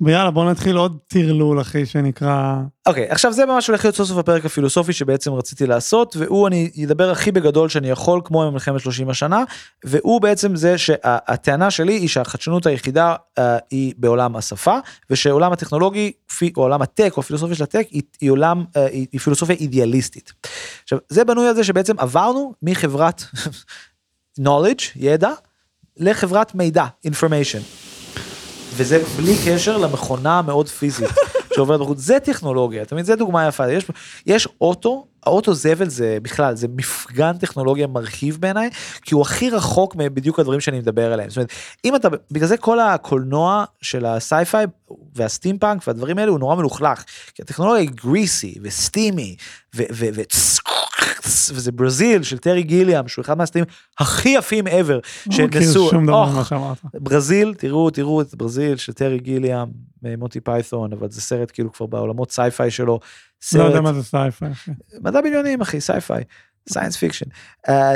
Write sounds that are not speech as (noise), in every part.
ויאללה בוא נתחיל עוד טרלול אחי שנקרא אוקיי, עכשיו זה ממש הולך להיות סוף סוף הפרק הפילוסופי שבעצם רציתי לעשות, והוא אני אדבר הכי בגדול שאני יכול, כמו עם מלחמת 30 השנה, והוא בעצם זה שהטענה שלי היא שהחדשנות היחידה uh, היא בעולם השפה, ושעולם הטכנולוגי, או עולם הטק, או הפילוסופיה של הטק, היא, היא עולם, uh, היא, היא פילוסופיה אידיאליסטית. עכשיו, זה בנוי על זה שבעצם עברנו מחברת knowledge, ידע, לחברת מידע, information. וזה בלי קשר למכונה המאוד פיזית (laughs) שעוברת בחוץ, זה טכנולוגיה, אתה מבין? זה דוגמה יפה, יש, יש אוטו, האוטו זבל זה בכלל, זה מפגן טכנולוגיה מרהיב בעיניי, כי הוא הכי רחוק מבדיוק הדברים שאני מדבר עליהם. זאת אומרת, אם אתה, בגלל זה כל הקולנוע של ה sci-fi וה steampunk והדברים האלה הוא נורא מלוכלך, כי הטכנולוגיה היא greasy ו steamy וזה ברזיל של טרי גיליאם שהוא אחד מהסטים הכי יפים ever שנעשו. ברזיל תראו תראו את ברזיל של טרי גיליאם מונטי פייתון אבל זה סרט כאילו כבר בעולמות sci-fi שלו. לא יודע מה זה sci-fi. מדע בדיוני אחי sci-fi. science fiction.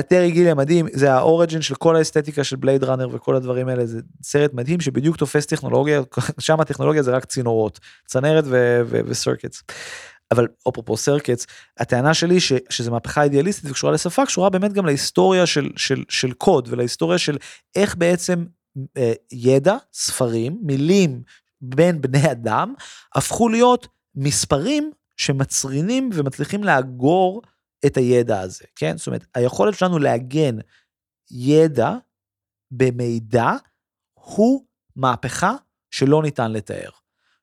טרי גיליאם מדהים זה ה origin של כל האסתטיקה של בלייד ראנר וכל הדברים האלה זה סרט מדהים שבדיוק תופס טכנולוגיה (laughs) שם הטכנולוגיה זה רק צינורות צנרת וסרקטס. אבל אפרופו סרקץ, הטענה שלי ש, שזה מהפכה אידיאליסטית וקשורה לשפה, קשורה באמת גם להיסטוריה של, של, של קוד ולהיסטוריה של איך בעצם אה, ידע, ספרים, מילים בין בני אדם, הפכו להיות מספרים שמצרינים ומצליחים לאגור את הידע הזה, כן? זאת אומרת, היכולת שלנו לעגן ידע במידע הוא מהפכה שלא ניתן לתאר.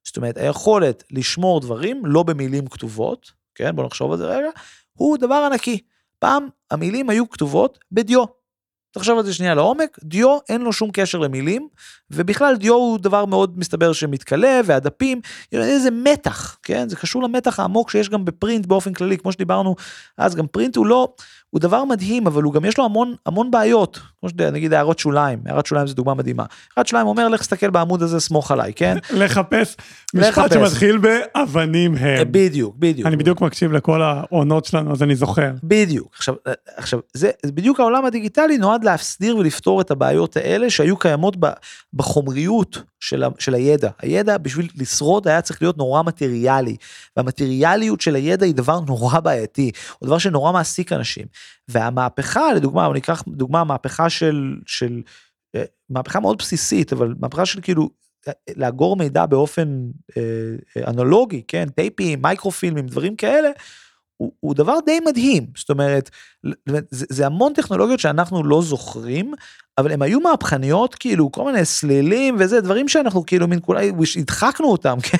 זאת אומרת, היכולת לשמור דברים לא במילים כתובות, כן, בוא נחשוב על זה רגע, הוא דבר ענקי. פעם המילים היו כתובות בדיו. תחשוב על זה שנייה לעומק, דיו אין לו שום קשר למילים, ובכלל דיו הוא דבר מאוד מסתבר שמתכלה, והדפים, איזה מתח, כן? זה קשור למתח העמוק שיש גם בפרינט באופן כללי, כמו שדיברנו, אז גם פרינט הוא לא, הוא דבר מדהים, אבל הוא גם יש לו המון המון בעיות, כמו שנגיד הערות שוליים, הערת שוליים זה דוגמה מדהימה. הערת שוליים אומר לך תסתכל בעמוד הזה סמוך עליי, כן? (laughs) לחפש משפט שמתחיל באבנים הם. בדיוק, בדיוק. אני בדיוק מקשיב לכל העונות שלנו אז אני זוכר. בדיוק, עכשיו, עכשיו זה בדיוק העולם הדיגיטלי נועד להסדיר ולפתור את הבעיות האלה שהיו קיימות בחומריות של, של הידע. הידע בשביל לשרוד היה צריך להיות נורא מטריאלי, והמטריאליות של הידע היא דבר נורא בעייתי, הוא דבר שנורא מעסיק אנשים. והמהפכה, לדוגמה, אני אקח דוגמה, מהפכה של, של, אה, מהפכה מאוד בסיסית, אבל מהפכה של כאילו, אה, לאגור מידע באופן אה, אנלוגי, כן, טייפים, מייקרופילמים, דברים כאלה, הוא, הוא דבר די מדהים, זאת אומרת, זה, זה המון טכנולוגיות שאנחנו לא זוכרים, אבל הם היו מהפכניות, כאילו, כל מיני סלילים וזה, דברים שאנחנו כאילו מין כולי, הדחקנו אותם, (laughs) כן,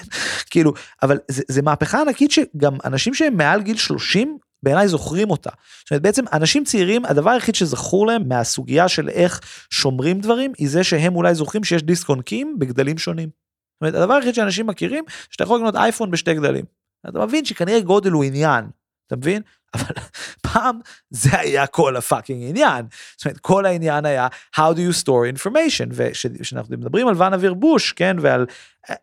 כאילו, אבל זה, זה מהפכה ענקית שגם אנשים שהם מעל גיל 30, בעיניי זוכרים אותה. זאת אומרת, בעצם אנשים צעירים, הדבר היחיד שזכור להם מהסוגיה של איך שומרים דברים, היא זה שהם אולי זוכרים שיש דיסק אונקים בגדלים שונים. זאת אומרת, הדבר היחיד שאנשים מכירים, שאתה יכול לקנות אייפון בשתי גדלים. אתה מבין שכנראה גודל הוא עניין. אתה מבין? (laughs) אבל פעם זה היה כל הפאקינג עניין. זאת אומרת, כל העניין היה How do you store information, וכשאנחנו מדברים על ואן אביר בוש, כן, ועל,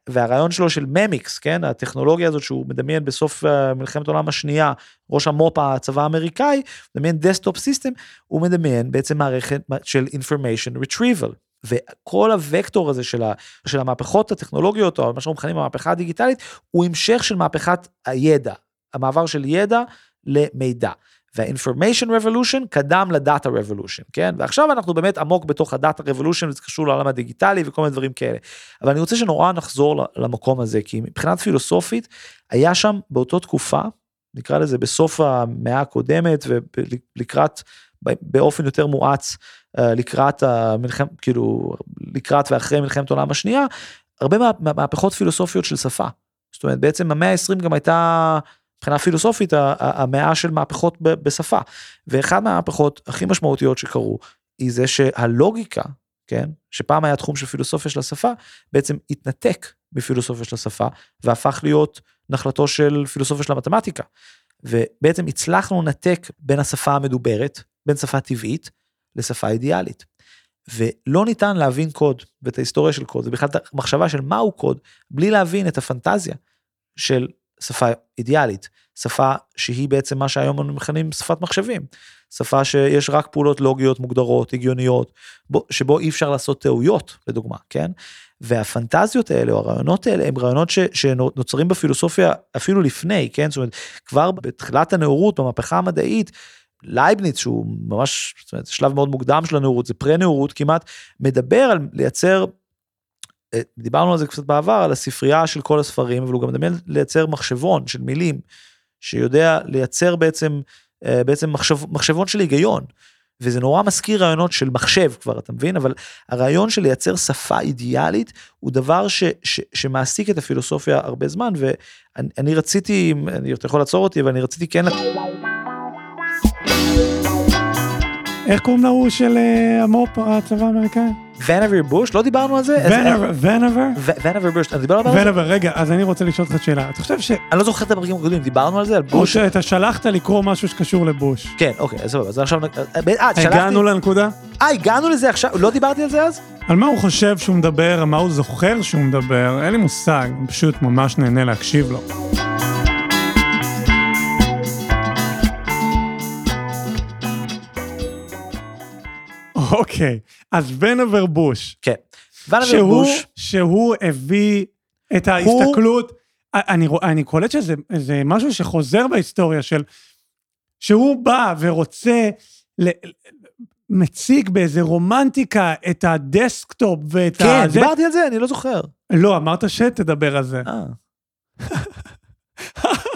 והרעיון שלו של ממיקס, כן, הטכנולוגיה הזאת שהוא מדמיין בסוף אה, מלחמת העולם השנייה, ראש המו"פ הצבא האמריקאי, מדמיין desktop system, הוא מדמיין בעצם מערכת של information retrieval. וכל הוקטור הזה של, ה, של המהפכות הטכנולוגיות, או מה שאנחנו מכנים המהפכה הדיגיטלית, הוא המשך של מהפכת הידע, המעבר של ידע למידע. וה-information revolution קדם ל data revolution, כן? ועכשיו אנחנו באמת עמוק בתוך ה data revolution, זה קשור לעולם הדיגיטלי וכל מיני דברים כאלה. אבל אני רוצה שנורא נחזור למקום הזה, כי מבחינת פילוסופית, היה שם באותה תקופה, נקרא לזה בסוף המאה הקודמת ולקראת, באופן יותר מואץ, אה, לקראת המלחמת, כאילו, לקראת ואחרי מלחמת העולם השנייה, הרבה מהפכות פילוסופיות של שפה. זאת אומרת, בעצם המאה ה-20 גם הייתה מבחינה פילוסופית המאה של מהפכות בשפה. ואחד מהמהפכות הכי משמעותיות שקרו היא זה שהלוגיקה, כן, שפעם היה תחום של פילוסופיה של השפה, בעצם התנתק מפילוסופיה של השפה והפך להיות נחלתו של פילוסופיה של המתמטיקה. ובעצם הצלחנו לנתק בין השפה המדוברת, בין שפה טבעית, לשפה אידיאלית. ולא ניתן להבין קוד ואת ההיסטוריה של קוד ובכלל את המחשבה של מהו קוד בלי להבין את הפנטזיה של שפה אידיאלית, שפה שהיא בעצם מה שהיום אנו מכנים שפת מחשבים. שפה שיש רק פעולות לוגיות מוגדרות, הגיוניות, בו, שבו אי אפשר לעשות טעויות, לדוגמה, כן? והפנטזיות האלה, או הרעיונות האלה, הם רעיונות ש, שנוצרים בפילוסופיה אפילו לפני, כן? זאת אומרת, כבר בתחילת הנאורות, במהפכה המדעית, לייבניץ, שהוא ממש, זאת אומרת, שלב מאוד מוקדם של הנאורות, זה פרה-נאורות כמעט, מדבר על לייצר דיברנו על זה קצת בעבר, על הספרייה של כל הספרים, אבל הוא גם מדמיין לייצר מחשבון של מילים, שיודע לייצר בעצם, אה, בעצם מחשב, מחשבון של היגיון. וזה נורא מזכיר רעיונות של מחשב כבר, אתה מבין? אבל הרעיון של לייצר שפה אידיאלית הוא דבר ש, ש, שמעסיק את הפילוסופיה הרבה זמן, ואני רציתי, אני, אתה יכול לעצור אותי, אבל אני רציתי כן... איך קוראים להוא של אה, המו"פ, הצבא האמריקאי? ונאבר בוש, לא דיברנו על זה? ונאבר? ונאבר בוש, דיברנו על זה? ונאבר, רגע, אז אני רוצה לשאול אותך שאלה. אתה חושב ש... אני לא זוכר את הפרקים הקודמים, דיברנו על זה? על בוש? או שאתה שלחת לקרוא משהו שקשור לבוש. כן, אוקיי, אז אז עכשיו... אה, הגענו לנקודה? אה, הגענו לזה עכשיו? לא דיברתי על זה אז? על מה הוא חושב שהוא מדבר, על מה הוא זוכר שהוא מדבר, אין לי מושג, פשוט ממש נהנה להקשיב לו. אוקיי, אז ונבר בוש. כן. ונבר בוש. שהוא הביא את ההסתכלות, הוא... אני, אני קולט שזה משהו שחוזר בהיסטוריה של, שהוא בא ורוצה, ל, מציג באיזה רומנטיקה את ה desktop ואת כן, ה... כן, דיברתי על זה, אני לא זוכר. לא, אמרת שתדבר על זה. (laughs)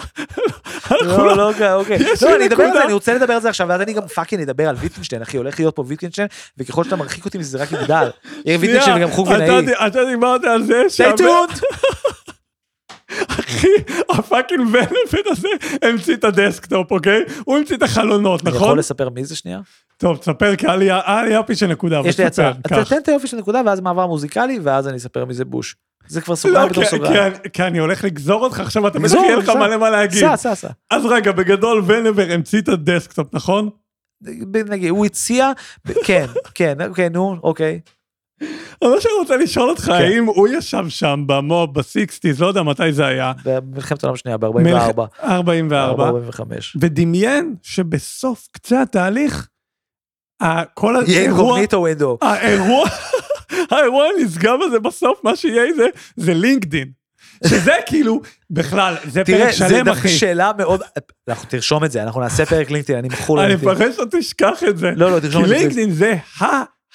לא, לא, אוקיי. אוקיי. לא, אני אדבר על זה, אני רוצה לדבר על זה עכשיו, ואז אני גם fucking אדבר על ויטגנשטיין, אחי, הולך להיות פה ויטגנשטיין, וככל שאתה מרחיק אותי מזה, זה רק יגדל. (laughs) יהיה ויטגנשטיין וגם חוג ונאי. אתה דיברת על זה. (laughs) אחי, הפאקינג ונפט הזה המציא את ה desktop, אוקיי? הוא המציא את החלונות, נכון? אני יכול לספר מי זה שנייה? טוב, תספר, כי היה לי יופי של נקודה. יש לי הצעה. תן את היופי של נקודה, ואז מעבר מוזיקלי, ואז אני אספר מי זה בוש. זה כבר סוגריים בתוך סוגריים. כי אני הולך לגזור אותך עכשיו, אתה בטח יהיה לך מלא מה להגיד. סע, סע, סע. אז רגע, בגדול ונבר המציא את ה desktop, נכון? נגיד, הוא הציע, כן, כן, אוקיי, נו, אוקיי. מה שאני רוצה לשאול אותך, כן. האם הוא ישב שם במוב, בסיקסטיז, לא יודע מתי זה היה. במלחמת העולם השנייה, ב-44. 44. 45. ודמיין שבסוף קצה התהליך, כל האירוע... יהיה אינקוגניטו ווינדו. האירוע... האירוע הנשגב הזה בסוף, מה שיהיה זה, זה לינקדין. שזה כאילו, בכלל, זה פרק שלם, אחי. תראה, זו שאלה מאוד, אנחנו תרשום את זה, אנחנו נעשה פרק לינקדין, אני מכור ללינקדין. אני מפחד שאתה תשכח את זה. לא, לא, תרשום את זה. כי לינקדין זה ה,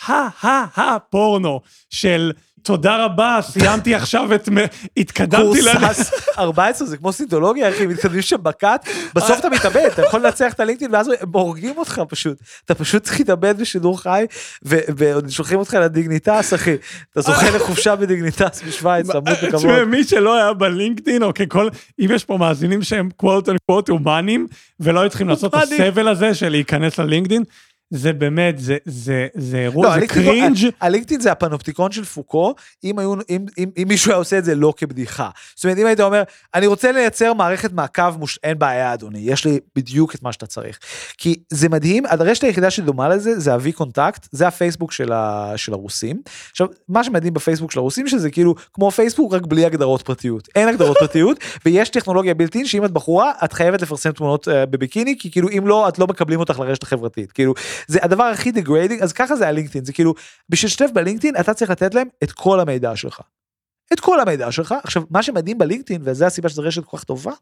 ה, ה, ה, פורנו של תודה רבה, סיימתי עכשיו את... התקדמתי ל... קורס 14 זה כמו סינטולוגיה, אחי, מתקדמים שם ב cult, בסוף אתה מתאבד, אתה יכול לנצח את הלינקדאין ואז הם הורגים אותך פשוט. אתה פשוט צריך להתאבד בשידור חי, ועוד שולחים אותך לדיגניטס, אחי. אתה זוכה לחופשה בדיגניטס בשוויץ, עמוד בכבוד. תשמע, מי שלא היה בלינקדאין, או ככל... אם יש פה מאזינים שהם quote unquote הומנים, ולא היו צריכים לעשות את הסבל הזה של להיכנס ללינקדאין, זה באמת, זה, זה, זה אירוע, לא, זה cringe. הלינקדאין זה הפנופטיקון של פוקו, אם, היו, אם, אם, אם מישהו היה עושה את זה לא כבדיחה. זאת אומרת, אם היית אומר, אני רוצה לייצר מערכת מעקב, מוש... אין בעיה אדוני, יש לי בדיוק את מה שאתה צריך. כי זה מדהים, הרשת היחידה שדומה לזה, זה ה-VKontakte, זה הפייסבוק של, ה... של הרוסים. עכשיו, מה שמדהים בפייסבוק של הרוסים, שזה כאילו כמו פייסבוק, רק בלי הגדרות פרטיות. אין הגדרות פרטיות, (laughs) ויש טכנולוגיה בלתי שאם את בחורה, את חייבת לפרסם תמונות אה, בביקיני, כי כאילו אם לא, את לא מקבלים אותך לרשת החברתית. כאילו, זה הדבר הכי degrading אז ככה זה הלינקדאין זה כאילו בשביל לשתף בלינקדאין אתה צריך לתת להם את כל המידע שלך. את כל המידע שלך עכשיו מה שמדהים בלינקדאין וזה הסיבה שזו רשת כל כך טובה.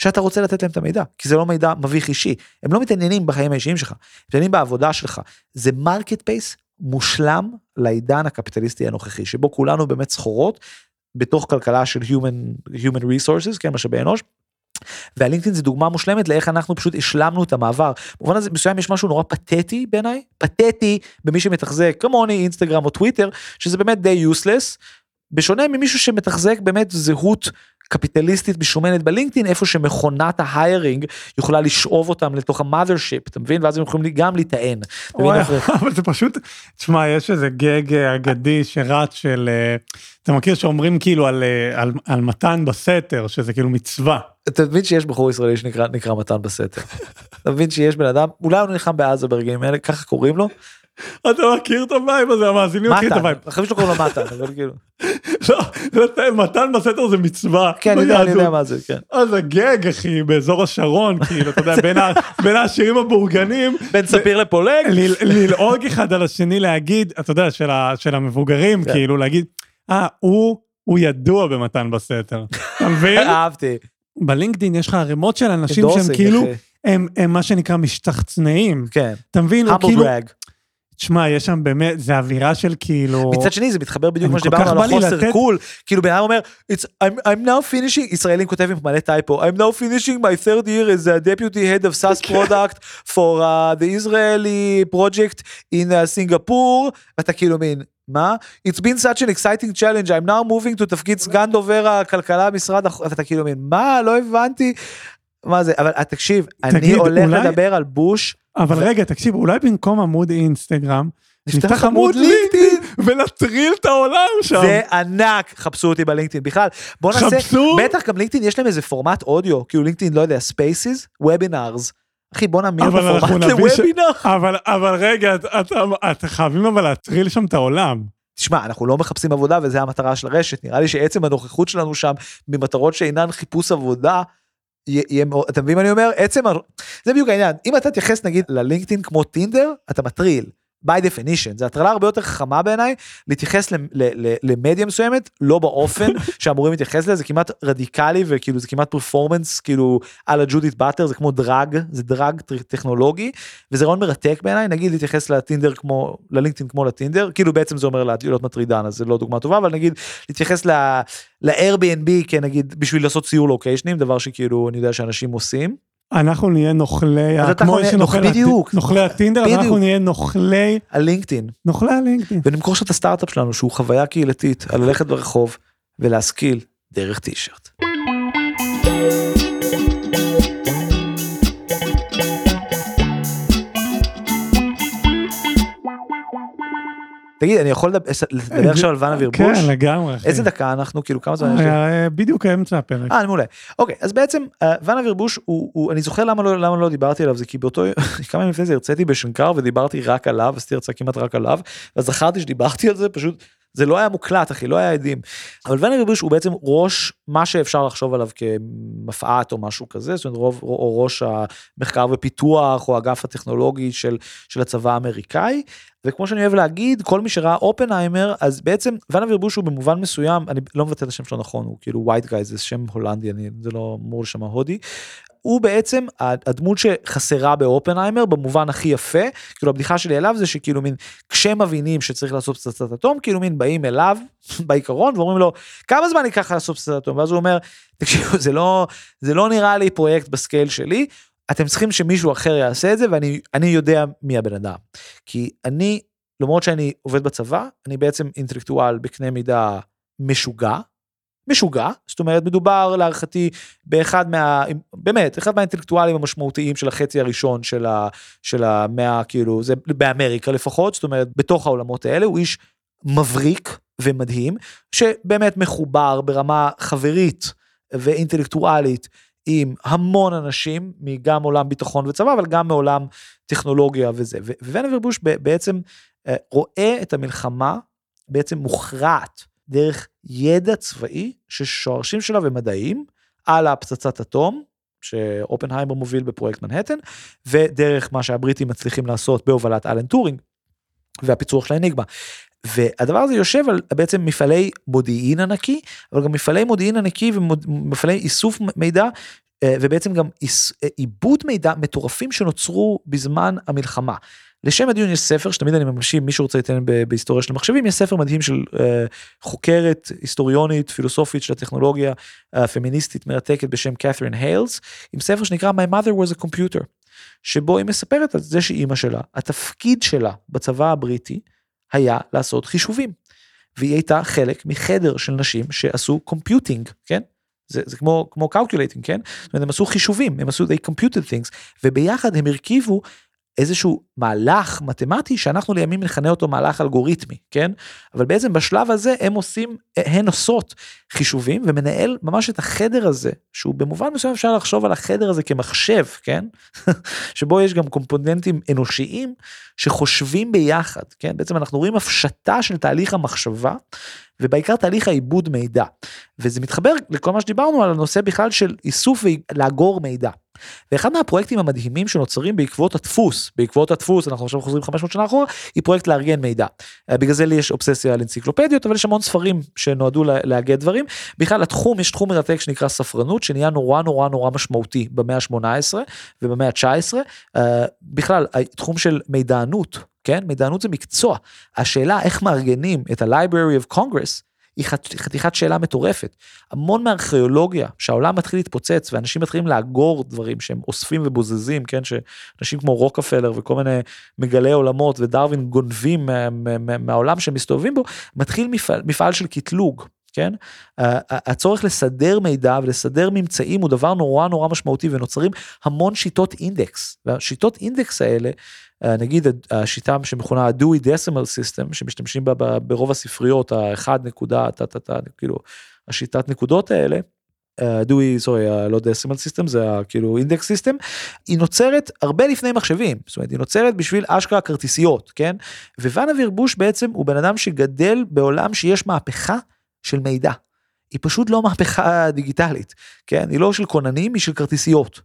שאתה רוצה לתת להם את המידע כי זה לא מידע מביך אישי הם לא מתעניינים בחיים האישיים שלך מתעניינים בעבודה שלך זה market place מושלם לעידן הקפיטליסטי הנוכחי שבו כולנו באמת סחורות בתוך כלכלה של human human resources כן משאבי אנוש והלינקדאין זה דוגמה מושלמת לאיך אנחנו פשוט השלמנו את המעבר. במובן הזה מסוים יש משהו נורא פתטי בעיניי, פתטי במי שמתחזק כמוני אינסטגרם או טוויטר, שזה באמת די יוסלס, בשונה ממישהו שמתחזק באמת זהות קפיטליסטית משומנת בלינקדאין איפה שמכונת ההיירינג יכולה לשאוב אותם לתוך המאזרשיפ אתה מבין ואז הם יכולים גם להיטען. (laughs) אבל זה פשוט תשמע יש איזה גג אגדי שרץ של אה, אתה מכיר שאומרים כאילו על, אה, על, על מתן בסתר שזה כאילו מצווה. אתה מבין שיש בחור ישראלי שנקרא נקרא מתן בסתר. אתה מבין שיש בן אדם אולי הוא נלחם בעזה ברגעים האלה ככה קוראים לו. אתה מכיר את ה vibe הזה המאזינים מכירים את ה vibe. החברים שלו קוראים לו מתן אבל כאילו. לא, מתן בסתר זה מצווה. כן, אני יודע, מה זה, כן. אז הגאג, אחי, באזור השרון, כאילו, אתה יודע, בין (laughs) העשירים הבורגנים. בין ספיר לפולג. ללעוג אחד על השני, להגיד, אתה יודע, של המבוגרים, כן. כאילו, להגיד, אה, הוא, הוא ידוע במתן בסתר. אתה מבין? (laughs) אהבתי. בלינקדאין יש לך ערימות של אנשים שהם כאילו, הם, הם מה שנקרא משתחצנאים. כן. אתה מבין? כאילו, תשמע, יש שם באמת, זה אווירה של כאילו... מצד שני, זה מתחבר בדיוק כמו שדיברנו על החוסר קול. כאילו בן אדם אומר, I'm, I'm now finishing, ישראלים כותבים מלא טייפו, I'm now finishing my third year as a deputy head of SaaS product for uh, the Israeli project in uh, Singapore, ואתה כאילו מין, מה? It's been such an exciting challenge, I'm now moving to תפקיד סגן דובר הכלכלה משרד החוץ, ואתה כאילו מין, מה? לא הבנתי. מה זה, אבל תקשיב, אני הולך לדבר על בוש. אבל רגע, תקשיב, אולי במקום עמוד אינסטגרם, נפתח עמוד לינקדאין ונטריל את העולם שם. זה ענק, חפשו אותי בלינקדאין בכלל. בוא נעשה, חפשו. בטח גם לינקדאין יש להם איזה פורמט אודיו, כאילו לינקדאין, לא יודע, spaces, webinars. אחי בוא נמיר את הפורמט לוובינר. אבל, אבל רגע, אתם חייבים אבל להטריל שם את העולם. תשמע, אנחנו לא מחפשים עבודה וזה המטרה של הרשת, נראה לי שעצם הנוכחות שלנו שם ממטרות שאינן חיפוש עבודה, יהיה אתה מבין מה אני אומר? עצם, זה בדיוק העניין, אם אתה תתייחס נגיד ללינקדאין כמו טינדר, אתה מטריל. By definition, זו הטרלה הרבה יותר חכמה בעיניי להתייחס למדיה מסוימת, לא באופן (laughs) שאמורים להתייחס לזה, זה כמעט רדיקלי וכאילו זה כמעט פרפורמנס כאילו על הג'ודית באטר, זה כמו דרג, זה דרג טכנולוגי, וזה רעיון מרתק בעיניי, נגיד להתייחס לטינדר כמו, ללינקדאין כמו לטינדר, כאילו בעצם זה אומר להיות מטרידן, אז זה לא דוגמה טובה, אבל נגיד להתייחס ל-Airbnb כנגיד בשביל לעשות סיור לוקיישנים, דבר שכאילו אני יודע שאנשים עושים. אנחנו נהיה נוכלי, כמו שנוכל, בדיוק, נוכלי הטינדר, אז אנחנו נהיה נוכלי הלינקדאין. נוכלי הלינקדאין. ונמכור שם את הסטארט-אפ שלנו שהוא חוויה קהילתית על ללכת ברחוב ולהשכיל דרך טישרט. תגיד, אני יכול לדבר אה, עכשיו על ואנה וירבוש? כן, לגמרי. איזה דקה אנחנו, כאילו, כמה זמן יש לי? אה, בדיוק אמצע הפרק. אה, מעולה. אוקיי, אז בעצם אה, ואנה וירבוש, אני זוכר למה לא, לא דיברתי עליו, זה כי באותו, (laughs) כמה ימים לפני זה הרציתי בשנקר ודיברתי רק עליו, עשיתי הרצאה כמעט רק עליו, ואז זכרתי שדיברתי על זה, פשוט זה לא היה מוקלט אחי לא היה עדים. אבל ונה ריבוש הוא בעצם ראש מה שאפשר לחשוב עליו כמפא"ת או משהו כזה זאת אומרת רוב או ראש המחקר ופיתוח או אגף הטכנולוגי של של הצבא האמריקאי. וכמו שאני אוהב להגיד כל מי שראה אופנהיימר אז בעצם ונה וירבוש הוא במובן מסוים אני לא מבטא את השם שלו נכון הוא כאילו ווייט גאי זה שם הולנדי אני זה לא אמור לשמע הודי הוא בעצם הדמות שחסרה באופנהיימר במובן הכי יפה, כאילו הבדיחה שלי אליו זה שכאילו מין כשמבינים שצריך לעשות פצצת אטום, כאילו מין באים אליו (laughs) בעיקרון ואומרים לו כמה זמן ייקח לעשות פצצת אטום, ואז הוא אומר תקשיבו זה לא, זה לא נראה לי פרויקט בסקייל שלי, אתם צריכים שמישהו אחר יעשה את זה ואני יודע מי הבן אדם. כי אני, למרות שאני עובד בצבא, אני בעצם אינטלקטואל בקנה מידה משוגע, משוגע, זאת אומרת מדובר להערכתי באחד מה, באמת, אחד מהאינטלקטואלים המשמעותיים של החצי הראשון של, ה, של המאה, כאילו, זה באמריקה לפחות, זאת אומרת, בתוך העולמות האלה, הוא איש מבריק ומדהים, שבאמת מחובר ברמה חברית ואינטלקטואלית עם המון אנשים, מגם עולם ביטחון וצבא, אבל גם מעולם טכנולוגיה וזה. וונבר בוש בעצם אה, רואה את המלחמה בעצם מוכרעת דרך ידע צבאי ששורשים שלה ומדעים על הפצצת אטום, שאופנהיימר מוביל בפרויקט מנהטן, ודרך מה שהבריטים מצליחים לעשות בהובלת אלן טורינג והפיצוח של האניגמה. והדבר הזה יושב על בעצם מפעלי מודיעין ענקי, אבל גם מפעלי מודיעין ענקי ומפעלי איסוף מידע אה, ובעצם גם אה, עיבוד מידע מטורפים שנוצרו בזמן המלחמה. לשם הדיון יש ספר שתמיד אני ממשים מי שרוצה להתעניין בהיסטוריה של המחשבים יש ספר מדהים של אה, חוקרת היסטוריונית פילוסופית של הטכנולוגיה אה, פמיניסטית מרתקת בשם קת'רין היילס עם ספר שנקרא My Mother was a Computer שבו היא מספרת על זה שאימא שלה התפקיד שלה בצבא הבריטי היה לעשות חישובים. והיא הייתה חלק מחדר של נשים שעשו computing כן זה, זה כמו כמו calculating כן זאת אומרת, הם עשו חישובים הם עשו they computed things וביחד הם הרכיבו איזשהו מהלך מתמטי שאנחנו לימים נכנה אותו מהלך אלגוריתמי, כן? אבל בעצם בשלב הזה הם עושים, הן עושות חישובים ומנהל ממש את החדר הזה, שהוא במובן מסוים אפשר לחשוב על החדר הזה כמחשב, כן? (laughs) שבו יש גם קומפוננטים אנושיים שחושבים ביחד, כן? בעצם אנחנו רואים הפשטה של תהליך המחשבה ובעיקר תהליך העיבוד מידע. וזה מתחבר לכל מה שדיברנו על הנושא בכלל של איסוף ולאגור מידע. ואחד מהפרויקטים המדהימים שנוצרים בעקבות הדפוס, בעקבות הדפוס, אנחנו עכשיו חוזרים 500 שנה אחורה, היא פרויקט לארגן מידע. אה, בגלל זה לי יש אובססיה על אנציקלופדיות, אבל יש המון ספרים שנועדו לאגד דברים. בכלל התחום, יש תחום מרתק שנקרא ספרנות, שנהיה נורא נורא נורא משמעותי במאה ה-18 ובמאה ה-19. Uh, בכלל, התחום של מידענות, כן? מידענות זה מקצוע. השאלה איך מארגנים את ה-Library of Congress, היא חתיכת שאלה מטורפת. המון מהארכיאולוגיה, שהעולם מתחיל להתפוצץ ואנשים מתחילים לאגור דברים שהם אוספים ובוזזים, כן, שאנשים כמו רוקפלר וכל מיני מגלי עולמות ודרווין גונבים מהעולם שהם מסתובבים בו, מתחיל מפעל, מפעל של קטלוג. כן? הצורך לסדר מידע ולסדר ממצאים הוא דבר נורא נורא משמעותי ונוצרים המון שיטות אינדקס. והשיטות אינדקס האלה אה, נגיד השיטה שמכונה ה-Dewey Decimal System שמשתמשים בה ברוב הספריות האחד נקודה כאילו השיטת נקודות האלה. Dewey, sorry, לא decimal system, זה כאילו index system, היא נוצרת הרבה לפני מחשבים, זאת אומרת, היא נוצרת בשביל אשכרה כרטיסיות, כן? וואנה וירבוש בעצם הוא בן אדם שגדל בעולם שיש מהפכה של מידע. היא פשוט לא מהפכה דיגיטלית, כן? היא לא של כוננים, היא של כרטיסיות,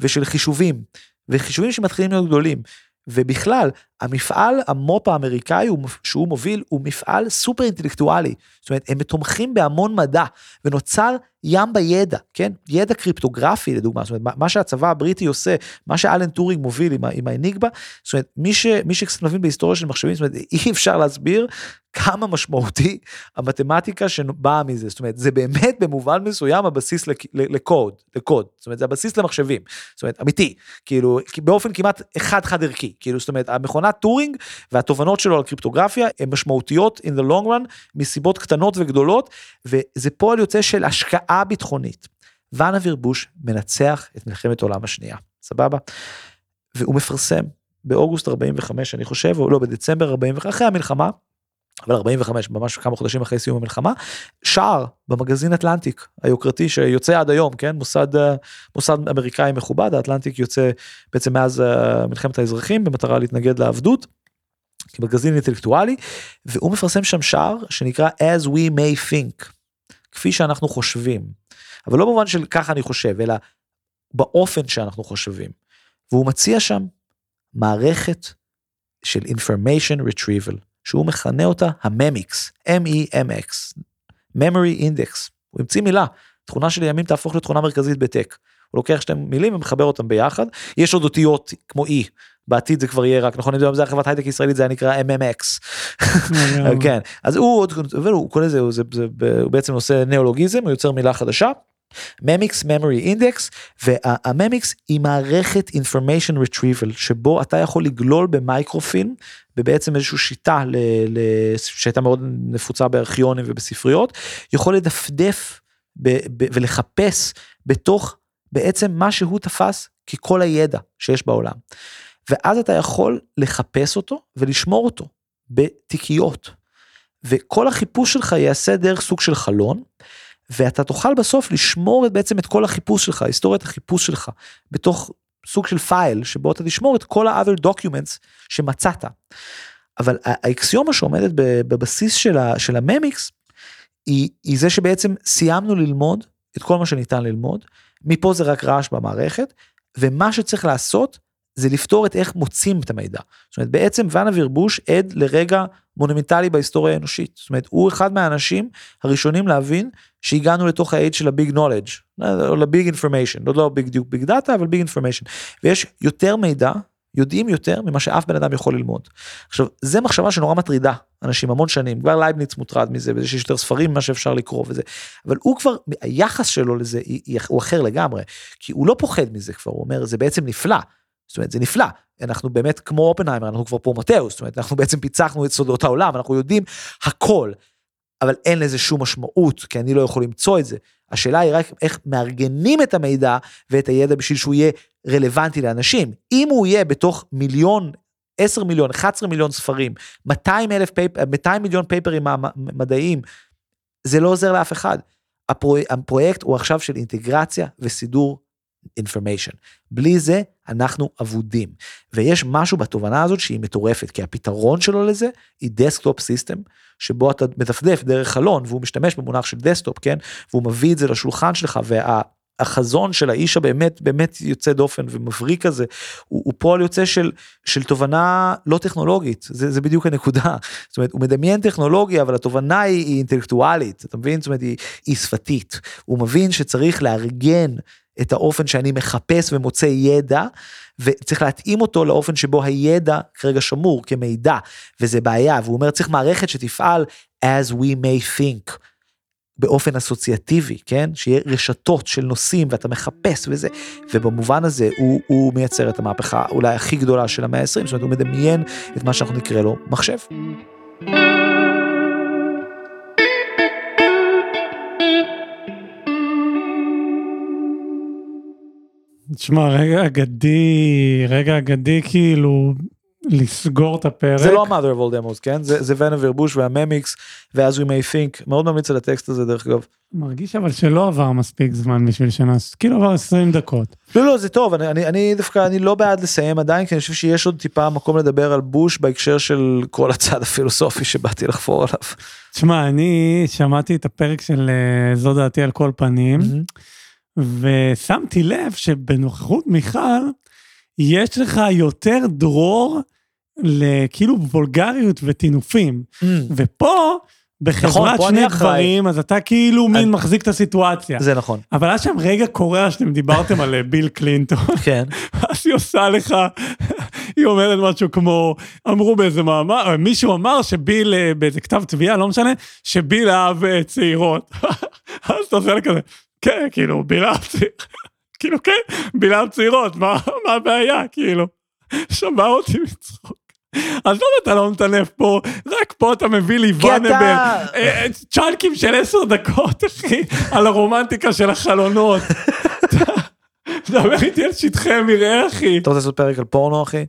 ושל חישובים, וחישובים שמתחילים להיות גדולים. ובכלל, המפעל המו"פ האמריקאי שהוא מוביל הוא מפעל סופר אינטלקטואלי. זאת אומרת, הם תומכים בהמון מדע, ונוצר ים בידע, כן? ידע קריפטוגרפי לדוגמה, זאת אומרת, מה שהצבא הבריטי עושה, מה שאלן טורינג מוביל עם, עם האניגמה, זאת אומרת, מי, ש, מי שקצת מבין בהיסטוריה של מחשבים, זאת אומרת, (laughs) אי אפשר להסביר כמה משמעותי המתמטיקה שבאה מזה, זאת אומרת, זה באמת במובן מסוים הבסיס לקוד, לקוד, זאת אומרת, זה הבסיס למחשבים, זאת אומרת, אמיתי, כאילו, באופן כמעט חד חד ערכי, כאילו, זאת אומרת, המכונת טורינג והתובנות שלו על קריפטוגרפיה הן משמעותיות in the long run מסיבות קטנות וגדולות, וזה פועל יוצא של השקעה ביטחונית. ואנה וירבוש מנצח את מלחמת העולם השנייה, סבבה? והוא מפרסם באוגוסט 45 אני חושב, או לא בדצמבר 45 אחרי המלחמה, אבל 45 ממש כמה חודשים אחרי סיום המלחמה שער במגזין אטלנטיק היוקרתי שיוצא עד היום כן? מוסד מוסד אמריקאי מכובד האטלנטיק יוצא בעצם מאז אה, מלחמת האזרחים במטרה להתנגד לעבדות. מגזין אינטלקטואלי והוא מפרסם שם שער שנקרא as we may think כפי שאנחנו חושבים. אבל לא במובן של ככה אני חושב אלא באופן שאנחנו חושבים. והוא מציע שם מערכת של information retrieval שהוא מכנה אותה הממיקס, M-E-M-X, memory index, הוא המציא מילה, תכונה שלימים תהפוך לתכונה מרכזית בטק. הוא לוקח שתי מילים ומחבר אותם ביחד, יש עוד אותיות כמו E, בעתיד זה כבר יהיה רק נכון, אני יודע אם זה חברת הייטק ישראלית זה היה נקרא MMX. כן, אז הוא עוד, הוא קורא לזה, הוא בעצם עושה ניאולוגיזם, הוא יוצר מילה חדשה. ממיקס memory index והממיקס היא מערכת information retrieval שבו אתה יכול לגלול במייקרופילם ובעצם איזושהי שיטה ל, ל, שהייתה מאוד נפוצה בארכיונים ובספריות יכול לדפדף ב, ב, ולחפש בתוך בעצם מה שהוא תפס ככל הידע שיש בעולם. ואז אתה יכול לחפש אותו ולשמור אותו בתיקיות. וכל החיפוש שלך יעשה דרך סוג של חלון. ואתה תוכל בסוף לשמור את, בעצם את כל החיפוש שלך, היסטוריית החיפוש שלך, בתוך סוג של פייל שבו אתה תשמור את כל ה-other documents שמצאת. אבל האקסיומה שעומדת בבסיס של, ה, של הממיקס היא, היא זה שבעצם סיימנו ללמוד את כל מה שניתן ללמוד, מפה זה רק רעש במערכת, ומה שצריך לעשות זה לפתור את איך מוצאים את המידע. זאת אומרת, בעצם ואניבר בוש עד לרגע מונומנטלי בהיסטוריה האנושית. זאת אומרת, הוא אחד מהאנשים הראשונים להבין שהגענו לתוך האייד של ה big knowledge, או ל big information, לא, בדיוק big data, אבל big information. ויש יותר מידע, יודעים יותר ממה שאף בן אדם יכול ללמוד. עכשיו, זה מחשבה שנורא מטרידה אנשים המון שנים, כבר לייבניץ מוטרד מזה, וזה שיש יותר ספרים ממה שאפשר לקרוא וזה, אבל הוא כבר, היחס שלו לזה הוא אחר לגמרי, כי הוא לא פוחד מזה כבר, הוא אומר, זה בעצם נפלא. זאת אומרת, זה נפלא. אנחנו באמת כמו אופנהיימר, אנחנו כבר פרומטאוס, זאת אומרת, אנחנו בעצם פיצחנו את סודות העולם, אנחנו יודעים הכל. אבל אין לזה שום משמעות, כי אני לא יכול למצוא את זה. השאלה היא רק איך מארגנים את המידע ואת הידע בשביל שהוא יהיה רלוונטי לאנשים. אם הוא יהיה בתוך מיליון 10 מיליון, 11 מיליון ספרים, 200, אלף pape, 200 מיליון פייפרים מדעיים, זה לא עוזר לאף אחד. הפרוי, הפרויקט הוא עכשיו של אינטגרציה וסידור information. בלי זה אנחנו אבודים. ויש משהו בתובנה הזאת שהיא מטורפת, כי הפתרון שלו לזה היא desktop system, שבו אתה מדפדף דרך חלון והוא משתמש במונח של desktop, כן? והוא מביא את זה לשולחן שלך, וה... החזון של האיש הבאמת באמת יוצא דופן ומבריק כזה, הוא, הוא פועל יוצא של, של תובנה לא טכנולוגית, זה, זה בדיוק הנקודה. זאת אומרת, הוא מדמיין טכנולוגיה, אבל התובנה היא, היא אינטלקטואלית, אתה מבין? זאת אומרת, היא, היא שפתית. הוא מבין שצריך לארגן את האופן שאני מחפש ומוצא ידע, וצריך להתאים אותו לאופן שבו הידע כרגע שמור כמידע, וזה בעיה, והוא אומר צריך מערכת שתפעל as we may think. באופן אסוציאטיבי, כן? שיהיה רשתות של נושאים ואתה מחפש וזה, ובמובן הזה הוא, הוא מייצר את המהפכה אולי הכי גדולה של המאה ה-20, זאת אומרת הוא מדמיין את מה שאנחנו נקרא לו מחשב. תשמע, רגע אגדי, רגע אגדי כאילו לסגור את הפרק. זה לא mother of all demos, כן? זה, זה ונובר בוש והממיקס ואז we may think, מאוד ממליץ על הטקסט הזה דרך אגב. מרגיש אבל שלא עבר מספיק זמן בשביל שנעש, כאילו עבר 20 דקות. לא לא זה טוב, אני, אני, אני דווקא אני לא בעד לסיים עדיין, כי אני חושב שיש עוד טיפה מקום לדבר על בוש בהקשר של כל הצד הפילוסופי שבאתי לחפור עליו. תשמע, אני שמעתי את הפרק של אה, זו דעתי על כל פנים, mm-hmm. ושמתי לב שבנוכחות מיכל, יש לך יותר דרור לכאילו וולגריות וטינופים. Mm. ופה, בחברת נכון, שני גברים, אז אתה כאילו מין אני... מחזיק את הסיטואציה. זה נכון. אבל היה שם רגע קורע שאתם דיברתם על אה, ביל קלינטון. (laughs) כן. אז היא עושה לך, היא אומרת משהו כמו, אמרו באיזה מאמר, מישהו אמר שביל, אה, באיזה כתב תביעה, לא משנה, שביל אהב אה, צעירות. (laughs) אז אתה עושה לה כזה, כן, כאילו, ביל אהב צעירות. כאילו, כן, ביל אהב צעירות, מה הבעיה, כאילו? שמע אותי מצחוק. עזוב אתה לא מטנף פה, רק פה אתה מביא לי וואנבר, אה, אה, צ'אנקים של עשר דקות אחי, על הרומנטיקה של החלונות. דבר איתי על שטחי מרעה אחי. אתה רוצה לעשות פרק על פורנו אחי?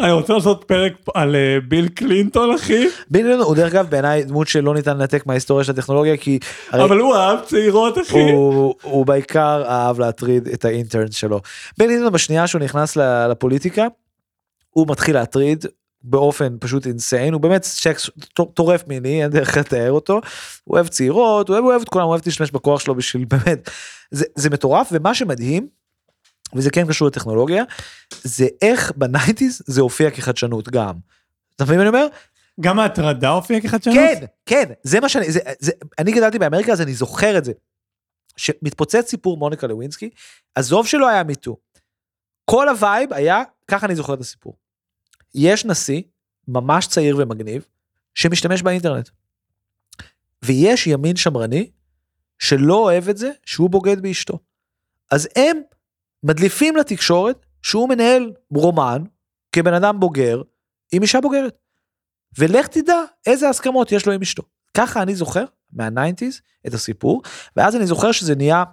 אני רוצה לעשות פרק על אה, ביל קלינטון אחי. ביל קלינטון הוא דרך אגב בעיניי דמות שלא ניתן לנתק מההיסטוריה של הטכנולוגיה כי... אבל הוא אהב צעירות אחי. הוא בעיקר אהב להטריד את ה interns שלו. ביל קלינטון בשנייה שהוא נכנס לפוליטיקה. הוא מתחיל להטריד באופן פשוט insane, הוא באמת שקס טורף מיני, אין דרך לתאר אותו, הוא אוהב צעירות, הוא אוהב, הוא אוהב את כולם, הוא אוהב להשתמש בכוח שלו בשביל באמת, זה, זה מטורף, ומה שמדהים, וזה כן קשור לטכנולוגיה, זה איך ב nineties זה הופיע כחדשנות גם. אתה מבין מה אני אומר? גם ההטרדה הופיעה כחדשנות? כן, כן, זה מה שאני, זה, זה, אני גדלתי באמריקה אז אני זוכר את זה. שמתפוצץ סיפור מוניקה לווינסקי, עזוב שלא היה MeToo. כל ה vibe היה, ככה אני זוכר את הסיפור. יש נשיא ממש צעיר ומגניב שמשתמש באינטרנט. ויש ימין שמרני שלא אוהב את זה שהוא בוגד באשתו. אז הם מדליפים לתקשורת שהוא מנהל רומן כבן אדם בוגר עם אישה בוגרת. ולך תדע איזה הסכמות יש לו עם אשתו. ככה אני זוכר מה nineties את הסיפור, ואז אני זוכר שזה נהיה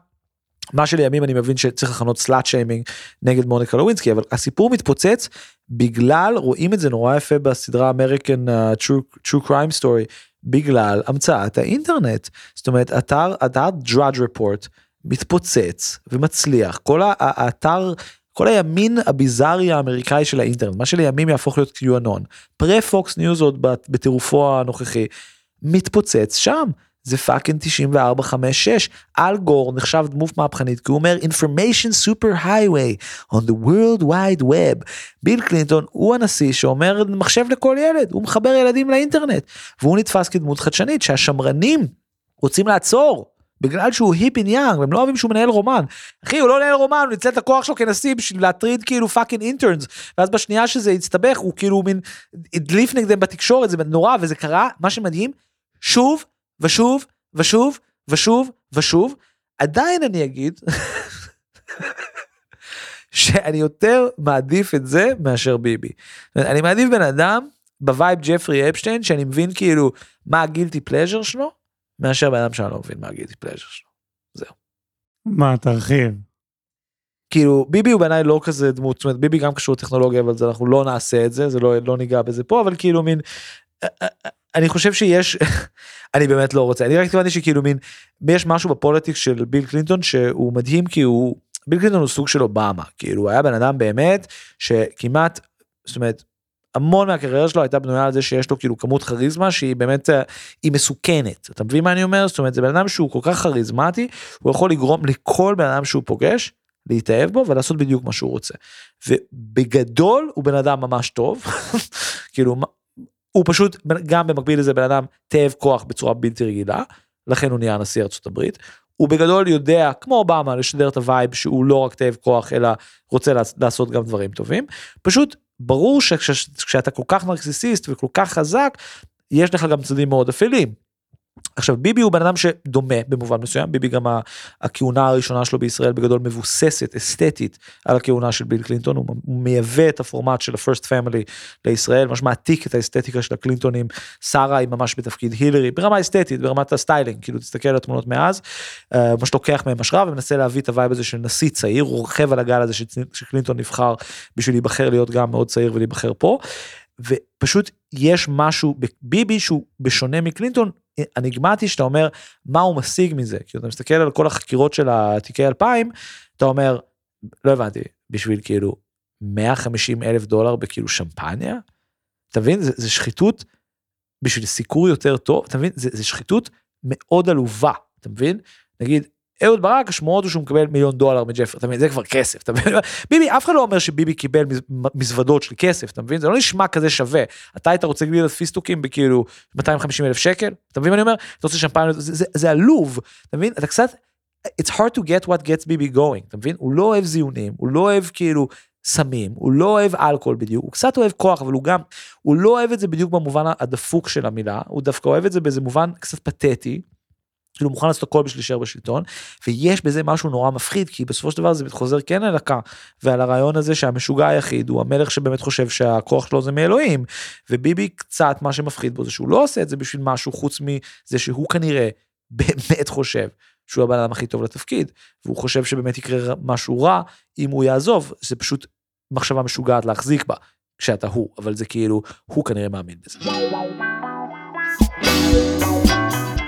מה שלימים אני מבין שצריך לכנות slut shaming נגד מוניקה לווינסקי אבל הסיפור מתפוצץ בגלל רואים את זה נורא יפה בסדרה American אה, true, true crime story בגלל המצאת האינטרנט זאת אומרת אתר אתר Drudge Report מתפוצץ ומצליח כל האתר כל הימין הביזארי האמריקאי של האינטרנט מה שלימים יהפוך להיות QAnon פרה פוקס ניוז עוד בטירופו הנוכחי מתפוצץ שם. זה fucking 94 5 6 אל גור נחשב דמות מהפכנית כי הוא אומר information super highway on the world wide web. ביל קלינטון הוא הנשיא שאומר מחשב לכל ילד הוא מחבר ילדים לאינטרנט והוא נתפס כדמות חדשנית שהשמרנים רוצים לעצור. בגלל שהוא hip young הם לא אוהבים שהוא מנהל רומן. אחי הוא לא מנהל רומן הוא ניצל את הכוח שלו כנשיא בשביל להטריד כאילו fucking interns ואז בשנייה שזה הסתבך הוא כאילו מין הדליף נגדם בתקשורת זה נורא וזה קרה מה שמדהים שוב ושוב ושוב ושוב ושוב עדיין אני אגיד (laughs) שאני יותר מעדיף את זה מאשר ביבי. אני מעדיף בן אדם ב vibe ג'פרי אפשטיין שאני מבין כאילו מה ה guilty pleasure שלו מאשר בן אדם שאני לא מבין מה ה guilty pleasure שלו. זהו. מה, תרחיב. כאילו ביבי הוא בעיניי לא כזה דמות, זאת אומרת ביבי גם קשור לטכנולוגיה אבל זה, אנחנו לא נעשה את זה, זה לא, לא ניגע בזה פה, אבל כאילו מין, אה, אה, אה, אני חושב שיש, (laughs) אני באמת לא רוצה, אני רק התכוונתי שכאילו מין, יש משהו ב politics של ביל קלינטון שהוא מדהים כי הוא, ביל קלינטון הוא סוג של אובמה, כאילו הוא היה בן אדם באמת שכמעט, זאת אומרת, המון מהקריירה שלו הייתה בנויה על זה שיש לו כאילו כמות כריזמה שהיא באמת היא מסוכנת אתה מבין מה אני אומר זאת אומרת זה בן אדם שהוא כל כך כריזמטי הוא יכול לגרום לכל בן אדם שהוא פוגש להתאהב בו ולעשות בדיוק מה שהוא רוצה. ובגדול הוא בן אדם ממש טוב, (laughs) כאילו הוא פשוט גם במקביל לזה בן אדם תאב כוח בצורה בלתי רגילה, לכן הוא נהיה נשיא ארצות הברית. הוא בגדול יודע כמו אובמה לשדר את הווייב שהוא לא רק תאב כוח אלא רוצה לעשות גם דברים טובים. פשוט ברור שכשאתה כל כך נרקסיסיסט וכל כך חזק יש לך גם צדדים מאוד אפלים. עכשיו ביבי הוא בן אדם שדומה במובן מסוים ביבי גם הכהונה הראשונה שלו בישראל בגדול מבוססת אסתטית על הכהונה של ביל קלינטון הוא, מייבא את הפורמט של ה-first family לישראל ממש מעתיק את האסתטיקה של הקלינטונים שרה היא ממש בתפקיד הילרי ברמה אסתטית ברמת הסטיילינג כאילו תסתכל על התמונות מאז אה, ממש לוקח מהם השראה ומנסה להביא את הווייב הזה של נשיא צעיר הוא רוכב על הגל הזה שקלינטון נבחר בשביל להיבחר להיות גם מאוד צעיר ולהיבחר פה. ופשוט יש משהו בביבי שהוא בשונה מקלינטון אניגמטי שאתה אומר מה הוא משיג מזה? כי אתה מסתכל על כל החקירות של התיקי 2000 אתה אומר לא הבנתי בשביל כאילו 150 אלף דולר בכאילו שמפניה. אתה מבין? זה, זה שחיתות בשביל סיקור יותר טוב אתה מבין? זה, זה שחיתות מאוד עלובה אתה מבין? נגיד אהוד ברק השמועות הוא שהוא מקבל מיליון דולר מג'פרי, אתה מבין? זה כבר כסף, אתה מבין? ביבי, אף אחד לא אומר שביבי קיבל מזוודות של כסף, אתה מבין? זה לא נשמע כזה שווה. אתה היית רוצה גלידת פיסטוקים בכאילו 250 אלף שקל? אתה מבין מה אני אומר? אתה רוצה שמפניה, זה, זה, זה עלוב, אתה מבין? אתה קצת, it's hard to get what gets ביבי going, אתה מבין? הוא לא אוהב זיונים, הוא לא אוהב כאילו סמים, הוא לא אוהב אלכוהול בדיוק, הוא קצת אוהב כוח, אבל הוא גם, הוא לא אוהב את זה בדיוק במובן הדפוק של המילה, הוא דווקא אוהב את זה באיזה מובן קצת פתטי. כאילו מוכן לעשות הכל בשביל להישאר בשלטון ויש בזה משהו נורא מפחיד כי בסופו של דבר זה חוזר כן על הקה ועל הרעיון הזה שהמשוגע היחיד הוא המלך שבאמת חושב שהכוח שלו זה מאלוהים וביבי קצת מה שמפחיד בו זה שהוא לא עושה את זה בשביל משהו חוץ מזה שהוא כנראה באמת חושב שהוא הבן אדם הכי טוב לתפקיד והוא חושב שבאמת יקרה משהו רע אם הוא יעזוב זה פשוט מחשבה משוגעת להחזיק בה כשאתה הוא אבל זה כאילו הוא כנראה מאמין בזה.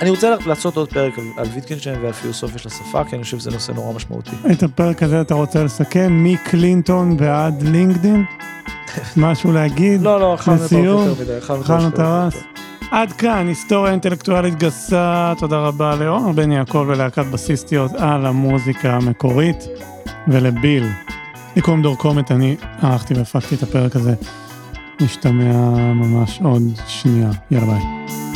אני רוצה לעשות עוד פרק על, ויטקינשטיין ועל פילוסופיה של השפה, כי אני חושב שזה נושא נורא משמעותי. את הפרק הזה אתה רוצה לסכם מקלינטון ועד לינקדין? (laughs) משהו להגיד? לא, לא, אכלנו יותר מדי. אכלנו את הרס. עד כאן, היסטוריה אינטלקטואלית גסה, תודה רבה לעומר בן יעקב ולהקת בסיסטיות על המוזיקה המקורית, ולביל. לי קוראים דור קומט, אני ערכתי והפקתי את הפרק הזה. נשתמע ממש עוד שנייה, יאללה ביי.